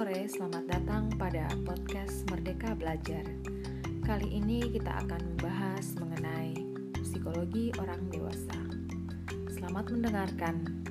Sore, selamat datang pada podcast Merdeka Belajar. Kali ini kita akan membahas mengenai psikologi orang dewasa. Selamat mendengarkan.